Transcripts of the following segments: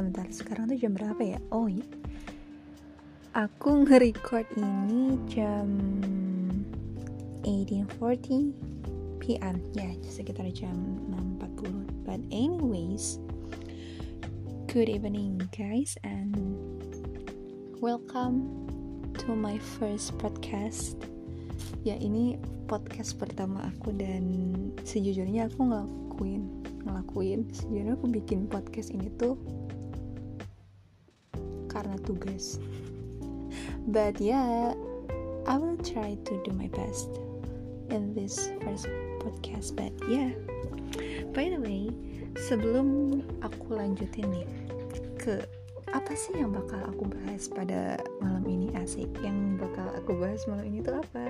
bentar sekarang tuh jam berapa ya? Oh iya. Aku nge-record ini jam 18.40 PM ya sekitar jam 6.40 but anyways good evening guys and welcome to my first podcast. Ya ini podcast pertama aku dan sejujurnya aku ngelakuin ngelakuin. Sejujurnya aku bikin podcast ini tuh karena tugas. But yeah I will try to do my best in this first podcast but yeah. By the way sebelum aku lanjutin nih ke apa sih yang bakal aku bahas pada malam ini asik? Yang bakal aku bahas malam ini tuh apa?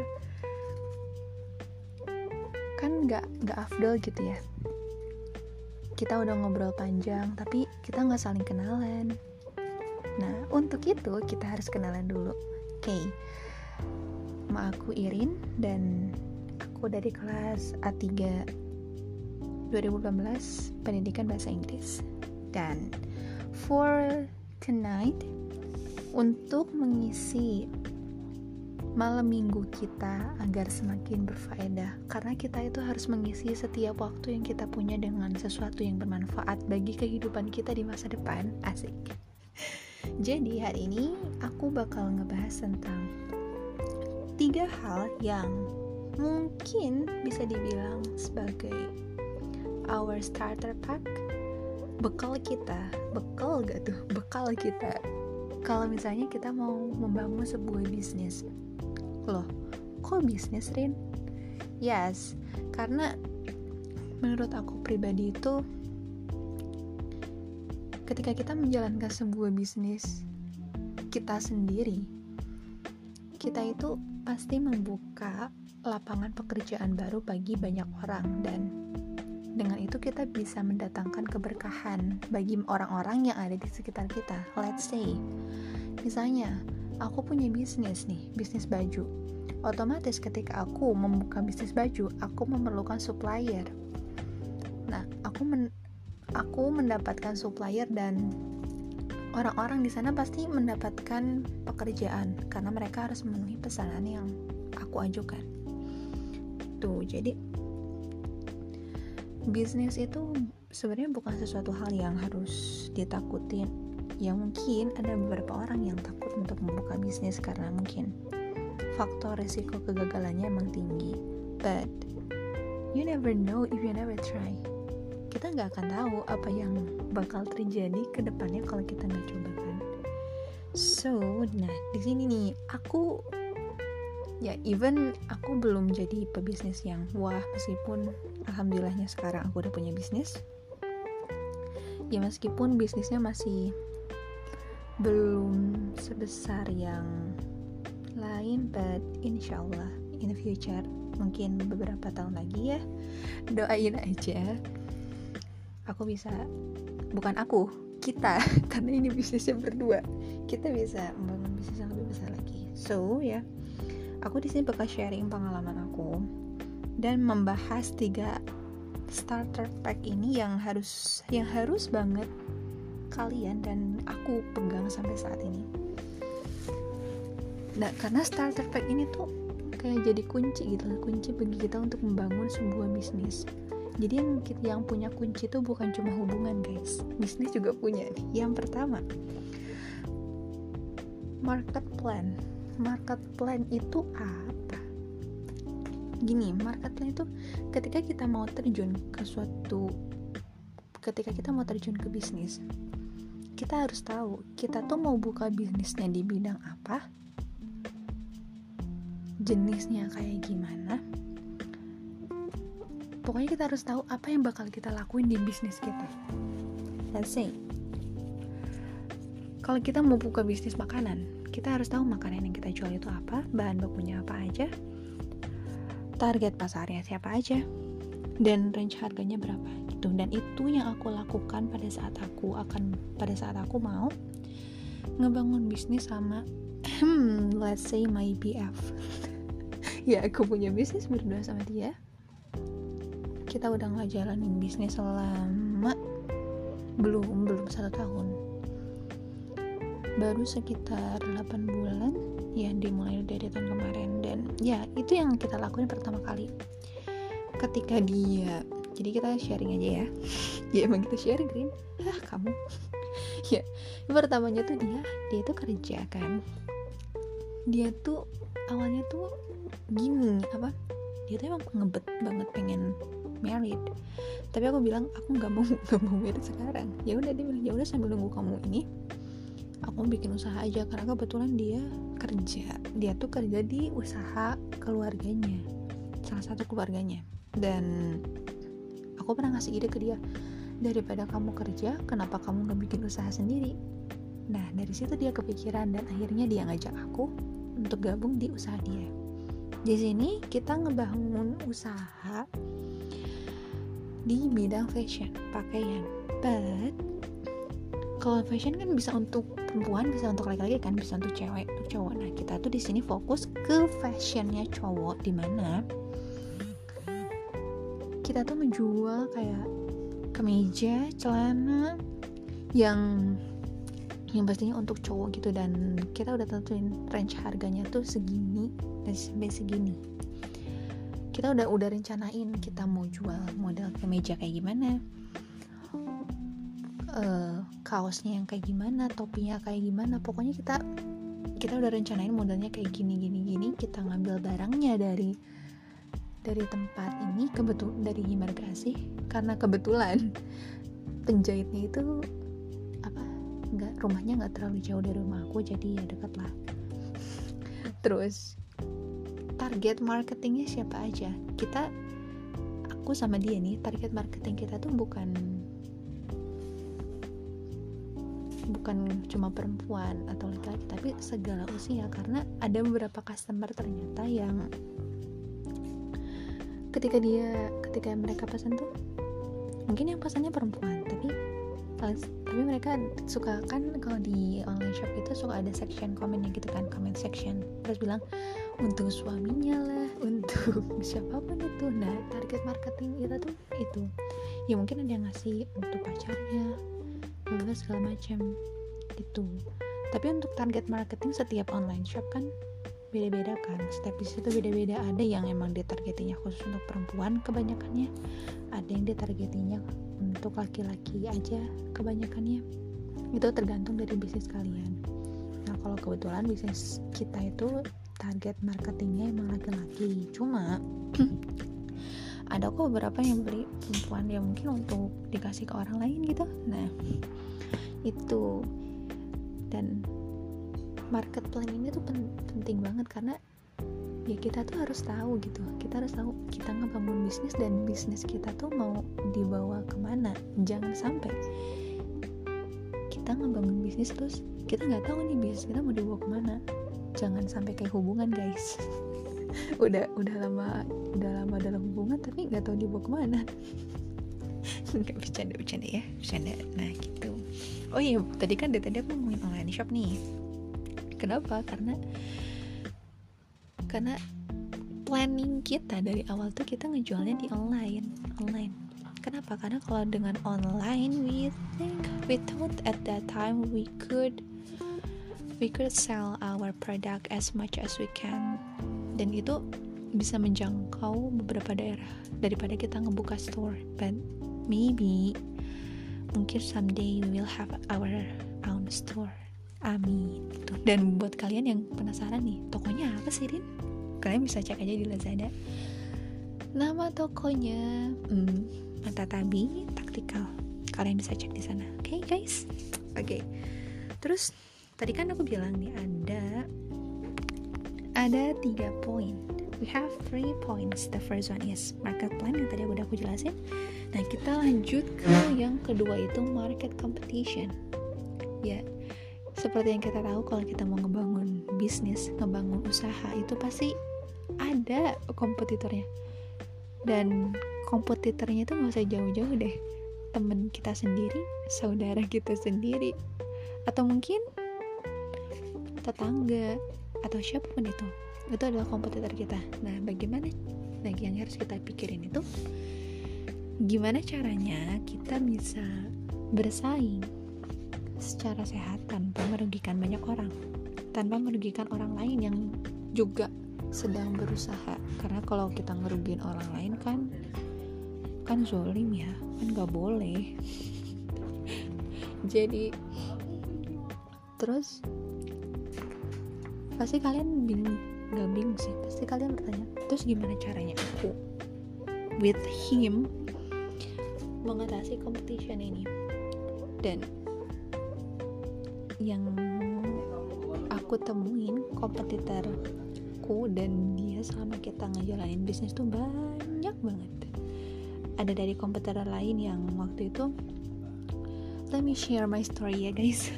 Kan nggak nggak afdol gitu ya. Kita udah ngobrol panjang tapi kita nggak saling kenalan nah untuk itu kita harus kenalan dulu. Oke. Okay. Ma aku Irin dan aku dari kelas A3 2018 pendidikan bahasa Inggris. Dan for tonight untuk mengisi malam minggu kita agar semakin berfaedah karena kita itu harus mengisi setiap waktu yang kita punya dengan sesuatu yang bermanfaat bagi kehidupan kita di masa depan. Asik jadi hari ini aku bakal ngebahas tentang tiga hal yang mungkin bisa dibilang sebagai our starter pack. Bekal kita. Bekal gak tuh? Bekal kita. Kalau misalnya kita mau membangun sebuah bisnis. Loh, kok bisnis, Rin? Yes, karena menurut aku pribadi itu ketika kita menjalankan sebuah bisnis kita sendiri, kita itu pasti membuka lapangan pekerjaan baru bagi banyak orang dan dengan itu kita bisa mendatangkan keberkahan bagi orang-orang yang ada di sekitar kita. Let's say, misalnya aku punya bisnis nih, bisnis baju. Otomatis ketika aku membuka bisnis baju, aku memerlukan supplier. Nah, aku men aku mendapatkan supplier dan orang-orang di sana pasti mendapatkan pekerjaan karena mereka harus memenuhi pesanan yang aku ajukan. Tuh, jadi bisnis itu sebenarnya bukan sesuatu hal yang harus ditakutin. Ya mungkin ada beberapa orang yang takut untuk membuka bisnis karena mungkin faktor resiko kegagalannya emang tinggi. But you never know if you never try kita nggak akan tahu apa yang bakal terjadi ke depannya kalau kita nggak coba kan? So nah di sini nih aku ya even aku belum jadi pebisnis yang wah meskipun alhamdulillahnya sekarang aku udah punya bisnis. Ya meskipun bisnisnya masih belum sebesar yang lain but insyaallah in the future mungkin beberapa tahun lagi ya doain aja aku bisa bukan aku kita. Karena ini bisnisnya berdua. Kita bisa membangun bisnis yang lebih besar lagi. So ya. Aku di sini bakal sharing pengalaman aku dan membahas tiga starter pack ini yang harus yang harus banget kalian dan aku pegang sampai saat ini. Nah karena starter pack ini tuh kayak jadi kunci gitu. Kunci bagi kita untuk membangun sebuah bisnis jadi yang yang punya kunci itu bukan cuma hubungan guys. Bisnis juga punya nih. Yang pertama market plan. Market plan itu apa? Gini market plan itu ketika kita mau terjun ke suatu ketika kita mau terjun ke bisnis kita harus tahu kita tuh mau buka bisnisnya di bidang apa jenisnya kayak gimana pokoknya kita harus tahu apa yang bakal kita lakuin di bisnis kita. Let's say kalau kita mau buka bisnis makanan kita harus tahu makanan yang kita jual itu apa bahan bakunya apa aja target pasarnya siapa aja dan range harganya berapa gitu. Dan itu yang aku lakukan pada saat aku akan pada saat aku mau ngebangun bisnis sama let's say my BF ya aku punya bisnis berdua sama dia kita udah ngejalanin bisnis selama belum belum satu tahun. Baru sekitar 8 bulan ya dimulai dari tahun kemarin. Dan ya itu yang kita lakuin pertama kali. Ketika dia jadi kita sharing aja ya. Ya emang kita sharing green ah kamu. Ya pertamanya tuh dia dia tuh kerja kan. Dia tuh awalnya tuh gini apa dia tuh emang ngebet banget pengen married. Tapi aku bilang aku nggak mau nggak mau married sekarang. Ya udah dia bilang ya udah sambil nunggu kamu ini aku bikin usaha aja. Karena kebetulan dia kerja. Dia tuh kerja di usaha keluarganya salah satu keluarganya. Dan aku pernah ngasih ide ke dia daripada kamu kerja kenapa kamu nggak bikin usaha sendiri? Nah dari situ dia kepikiran dan akhirnya dia ngajak aku untuk gabung di usaha dia. Di sini kita ngebangun usaha di bidang fashion pakaian. But kalau fashion kan bisa untuk perempuan bisa untuk laki-laki kan bisa untuk cewek untuk cowok. Nah kita tuh di sini fokus ke fashionnya cowok di mana kita tuh menjual kayak kemeja celana yang yang pastinya untuk cowok gitu. Dan kita udah tentuin range harganya tuh segini dan sampai segini kita udah udah rencanain kita mau jual model kemeja kayak gimana. Uh, kaosnya yang kayak gimana topinya kayak gimana. Pokoknya kita kita udah rencanain modelnya kayak gini gini gini. Kita ngambil barangnya dari dari tempat ini kebetul dari Himargasih karena kebetulan penjahitnya itu apa nggak rumahnya nggak terlalu jauh dari rumah aku jadi ya dekat lah terus target marketingnya siapa aja? Kita aku sama dia nih target marketing kita tuh bukan bukan cuma perempuan atau laki-laki tapi segala usia. Karena ada beberapa customer ternyata yang ketika dia ketika mereka pesan tuh mungkin yang pesannya perempuan tapi tapi mereka suka kan kalau di online shop itu suka ada section komennya gitu kan comment section. Terus bilang untuk suaminya lah untuk siapa pun itu. Nah target marketing kita tuh itu. Ya mungkin ada yang ngasih untuk pacarnya bla segala macam gitu. Tapi untuk target marketing setiap online shop kan beda-beda kan. Setiap di situ beda-beda. Ada yang emang ditargetinya khusus untuk perempuan kebanyakannya. Ada yang ditargetinya untuk laki-laki aja kebanyakannya. Itu tergantung dari bisnis kalian. Nah kalau kebetulan bisnis kita itu target marketingnya emang laki-laki. Cuma ada kok beberapa yang beli perempuan yang mungkin untuk dikasih ke orang lain gitu. Nah itu. Dan market plan ini tuh penting banget karena ya kita tuh harus tahu gitu. Kita harus tahu kita ngebangun bisnis dan bisnis kita tuh mau dibawa ke mana. Jangan sampai kita ngebangun bisnis terus kita nggak tahu nih bisnis kita mau dibawa ke mana jangan sampai kayak hubungan guys. Udah udah lama udah lama dalam hubungan tapi nggak tahu dibawa ke mana. Nggak bercanda bercanda ya bercanda. Nah gitu. Oh iya tadi kan dari tadi aku ngomongin online shop nih. Kenapa? Karena karena planning kita dari awal tuh kita ngejualnya di online online. Kenapa? Karena kalau dengan online we think we thought at that time we could we could sell our product as much as we can. Dan itu bisa menjangkau beberapa daerah daripada kita ngebuka store. But maybe mungkin someday we will have our own store. Amin. Gitu. dan buat kalian yang penasaran nih tokonya apa sih Rin? Kalian bisa cek aja di Lazada. Nama tokonya hmm, mata tabi taktikal. Kalian bisa cek di sana. Oke okay, guys? Oke okay. terus tadi kan aku bilang nih ada ada tiga poin we have three points. The first one is market plan yang tadi udah aku jelasin. Nah kita lanjut ke yang kedua itu market competition. Ya seperti yang kita tahu kalau kita mau ngebangun bisnis ngebangun usaha itu pasti ada kompetitornya. Dan kompetitornya itu nggak usah jauh-jauh deh. Temen kita sendiri saudara kita sendiri. Atau mungkin tetangga atau siapa pun itu itu adalah kompetitor kita. Nah bagaimana? Nah yang harus kita pikirin itu gimana caranya kita bisa bersaing secara sehat tanpa merugikan banyak orang tanpa merugikan orang lain yang juga sedang berusaha. Karena kalau kita ngerugiin orang lain kan kan zolim ya kan nggak boleh. Jadi terus pasti kalian bingung gak bingung sih. Pasti kalian bertanya terus gimana caranya aku with him mengatasi competition ini? Dan yang aku temuin kompetitorku dan dia selama kita ngejalanin bisnis tuh banyak banget. Ada dari kompetitor lain yang waktu itu let me share my story ya guys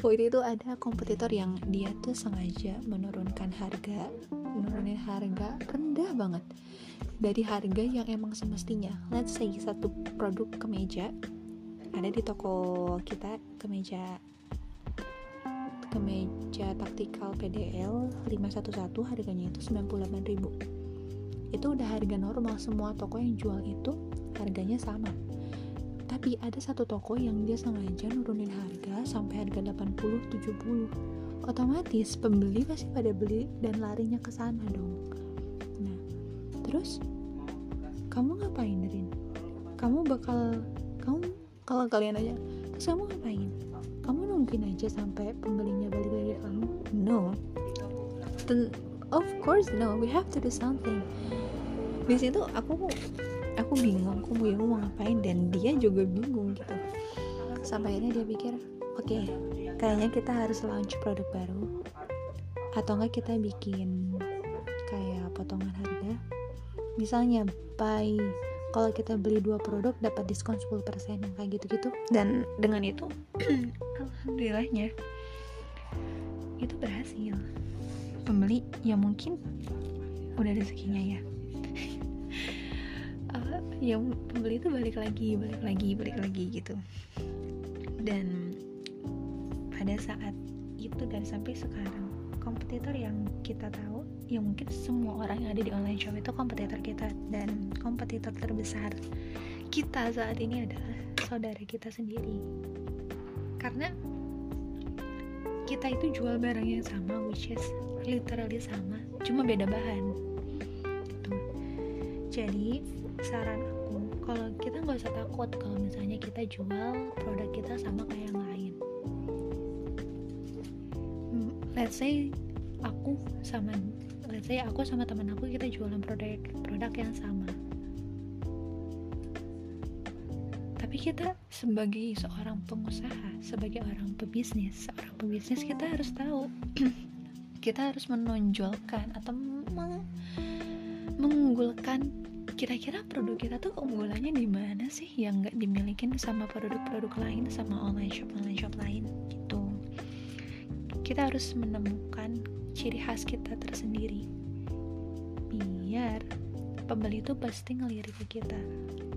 waktu itu ada kompetitor yang dia tuh sengaja menurunkan harga menurunin harga rendah banget. Dari harga yang emang semestinya. Let's say satu produk kemeja ada di toko kita kemeja kemeja taktikal PDL 511 harganya itu 98.000 itu udah harga normal semua toko yang jual itu harganya sama tapi ada satu toko yang dia sengaja nurunin harga sampai harga 80-70 otomatis pembeli pasti pada beli dan larinya ke sana dong. Nah terus? Kamu ngapain Rin? kamu bakal kamu kalau kalian aja terus kamu ngapain? Kamu mungkin aja sampai pembelinya balik lagi kamu? No. Then, of course no. We have to do something. Di situ aku aku bingung aku bingung mau ngapain dan dia juga bingung gitu. Sampai akhirnya dia pikir oke okay, kayaknya kita harus launch produk baru. Atau enggak kita bikin kayak potongan harga. Misalnya buy kalau kita beli dua produk dapat diskon 10% yang kayak gitu-gitu. Dan dengan itu alhamdulillahnya itu berhasil. Pembeli ya mungkin udah rezekinya ya yang pembeli itu balik lagi balik lagi balik lagi gitu. Dan pada saat itu dan sampai sekarang kompetitor yang kita tahu yang mungkin semua orang yang ada di online shop itu kompetitor kita. Dan kompetitor terbesar kita saat ini adalah saudara kita sendiri. Karena kita itu jual barang yang sama which is literally sama cuma beda bahan. Tuh. jadi saran aku kalau kita nggak usah takut kalau misalnya kita jual produk kita sama kayak yang lain. Hmm, let's say aku sama let's say aku sama teman aku kita jualan produk produk yang sama. Tapi kita sebagai seorang pengusaha sebagai orang pebisnis seorang pebisnis kita harus tahu kita harus menonjolkan atau mengunggulkan kira-kira produk kita tuh keunggulannya di mana sih yang nggak dimiliki sama produk-produk lain sama online shop online shop lain gitu? Kita harus menemukan ciri khas kita tersendiri. Biar pembeli itu pasti ngelirik ke kita.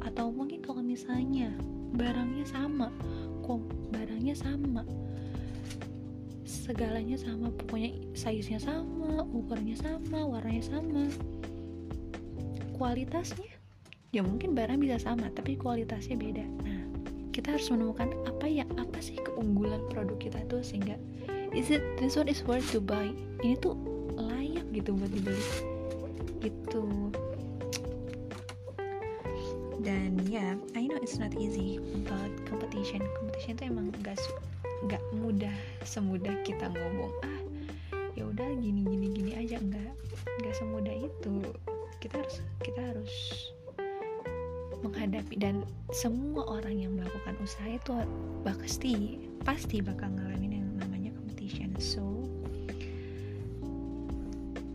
Atau mungkin kalau misalnya barangnya sama kok barangnya sama segalanya sama pokoknya size nya sama ukurannya sama warnanya sama kualitasnya? Ya mungkin barang bisa sama tapi kualitasnya beda. Nah kita harus menemukan apa ya apa sih keunggulan produk kita tuh sehingga is it this one is worth to buy? Ini tuh layak gitu buat dibeli. Gitu. Dan ya yeah, I know it's not easy but competition competition itu emang gak gak mudah semudah kita ngomong ah ya udah gini gini harus menghadapi dan semua orang yang melakukan usaha itu pasti pasti bakal ngalamin yang namanya competition. So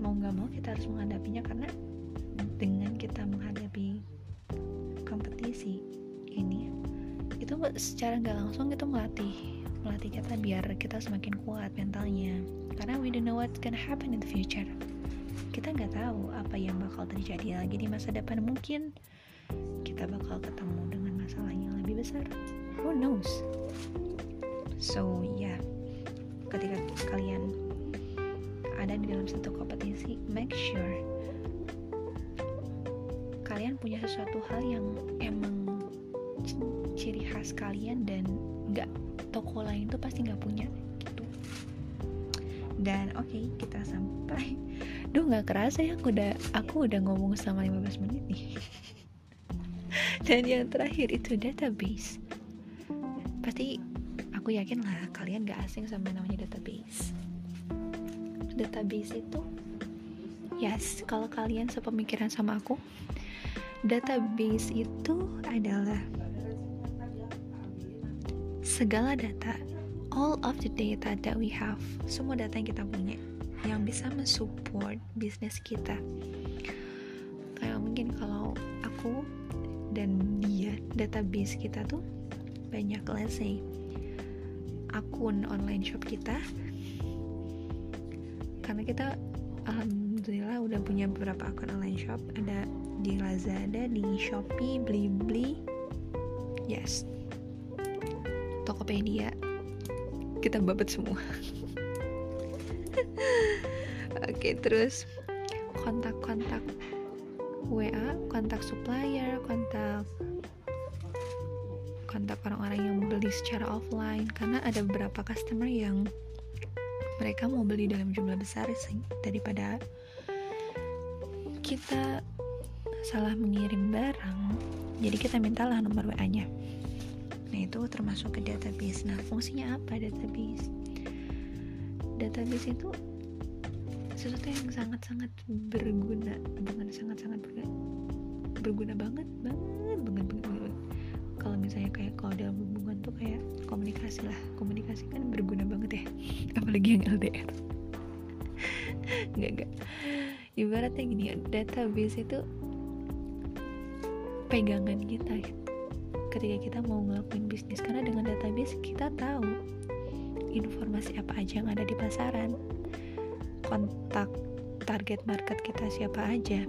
mau nggak mau kita harus menghadapinya karena dengan kita menghadapi kompetisi ini itu secara nggak langsung itu melatih melatih kita biar kita semakin kuat mentalnya. Karena we don't know what's gonna happen in the future kita nggak tahu apa yang bakal terjadi lagi di masa depan. Mungkin kita bakal ketemu dengan masalah yang lebih besar. Who knows? So ya yeah, ketika kalian ada di dalam satu kompetisi make sure kalian punya sesuatu hal yang emang ciri khas kalian dan nggak toko lain tuh pasti nggak punya gitu. Dan oke okay, kita sampai duh nggak kerasa ya aku udah aku udah ngomong selama 15 menit nih. Dan yang terakhir itu database. Pasti aku yakin lah kalian gak asing sama namanya database. Database itu yes kalau kalian sepemikiran sama aku database itu adalah segala data all of the data that we have semua data yang kita punya yang bisa mensupport bisnis kita. Kayak mungkin kalau aku dan dia database kita tuh banyak let's akun online shop kita. Karena kita alhamdulillah udah punya beberapa akun online shop. Ada di Lazada di Shopee Blibli. Yes. Tokopedia. Kita babet semua oke terus kontak-kontak WA kontak supplier kontak kontak orang-orang yang beli secara offline. Karena ada beberapa customer yang mereka mau beli dalam jumlah besar sih daripada kita salah mengirim barang jadi kita mintalah nomor WA nya nah itu termasuk ke database. Nah fungsinya apa database database itu sesuatu yang sangat-sangat berguna bukan sangat-sangat berguna berguna banget banget banget banget, banget. kalau misalnya kayak kalau dalam hubungan tuh kayak komunikasi lah. Komunikasi kan berguna banget ya apalagi yang LDR nggak nggak. Ibaratnya gini ya database itu pegangan kita gitu ketika kita mau ngelakuin bisnis karena dengan database kita tahu informasi apa aja yang ada di pasaran. Kontak target market kita siapa aja.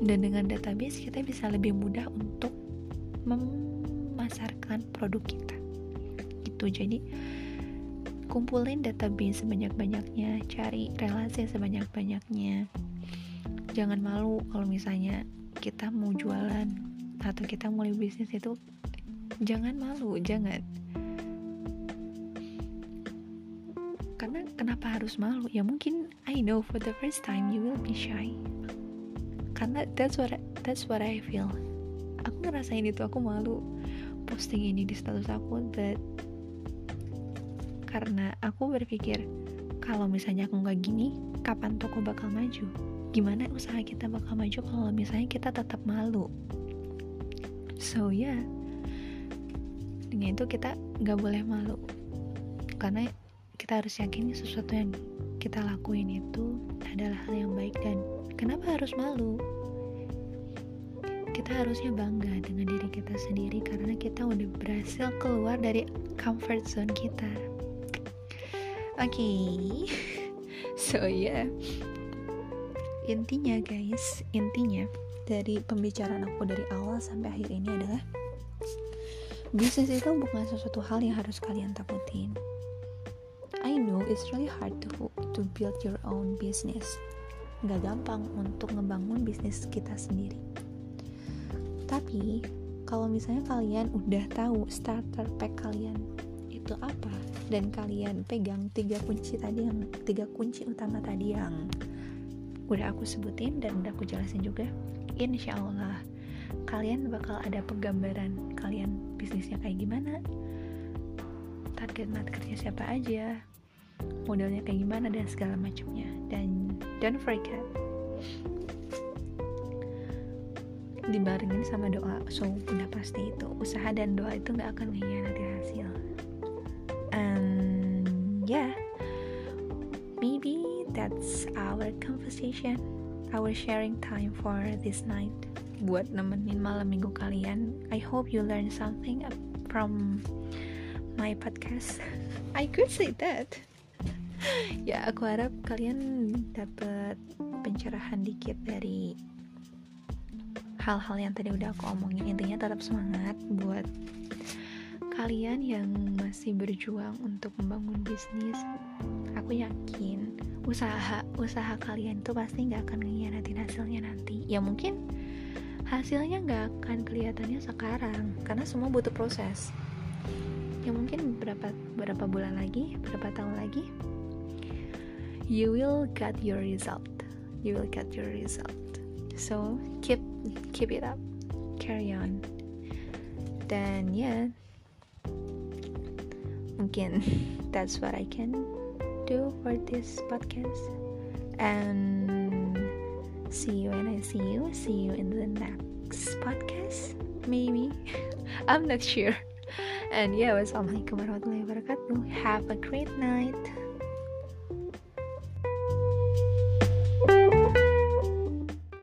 Dan dengan database kita bisa lebih mudah untuk memasarkan produk kita. Gitu. Jadi kumpulin database sebanyak-banyaknya cari relasi sebanyak-banyaknya. Jangan malu kalau misalnya kita mau jualan atau kita mulai bisnis itu jangan malu jangan karena kenapa harus malu? Ya mungkin I know for the first time you will be shy. Karena that's what I, that's what I feel. Aku ngerasain itu aku malu posting ini di status aku but karena aku berpikir kalau misalnya aku nggak gini kapan toko bakal maju? Gimana usaha kita bakal maju kalau misalnya kita tetap malu? So ya yeah. dengan itu kita nggak boleh malu. Karena kita harus yakin sesuatu yang kita lakuin itu adalah hal yang baik dan kenapa harus malu kita harusnya bangga dengan diri kita sendiri karena kita udah berhasil keluar dari comfort zone kita oke okay. so ya yeah. intinya guys intinya dari pembicaraan aku dari awal sampai akhir ini adalah bisnis itu bukan sesuatu hal yang harus kalian takutin. I know it's really hard to to build your own business. Gak gampang untuk ngebangun bisnis kita sendiri. Tapi kalau misalnya kalian udah tahu starter pack kalian itu apa dan kalian pegang tiga kunci tadi yang tiga kunci utama tadi yang udah aku sebutin dan udah aku jelasin juga insya Allah kalian bakal ada penggambaran kalian bisnisnya kayak gimana target marketnya siapa aja modelnya kayak gimana dan segala macamnya. Dan don't forget dibarengin sama doa. So udah pasti itu. Usaha dan doa itu nggak akan mengkhianati hasil. And yeah. Maybe that's our conversation. Our sharing time for this night. Buat nemenin malam minggu kalian. I hope you learn something from my podcast. I could say that. ya, aku harap kalian dapat pencerahan dikit dari hal-hal yang tadi udah aku omongin. Intinya tetap semangat buat kalian yang masih berjuang untuk membangun bisnis. Aku yakin usaha usaha kalian tuh pasti nggak akan ngianatin hasilnya nanti ya mungkin hasilnya nggak akan kelihatannya sekarang karena semua butuh proses ya mungkin berapa berapa bulan lagi berapa tahun lagi you will get your result. You will get your result. So keep keep it up. Carry on. Then yeah, mungkin that's what I can do for this podcast. And see you when I see you. See you in the next podcast maybe. I'm not sure. And yeah wassalamualaikum warahmatullahi wabarakatuh. Have a great night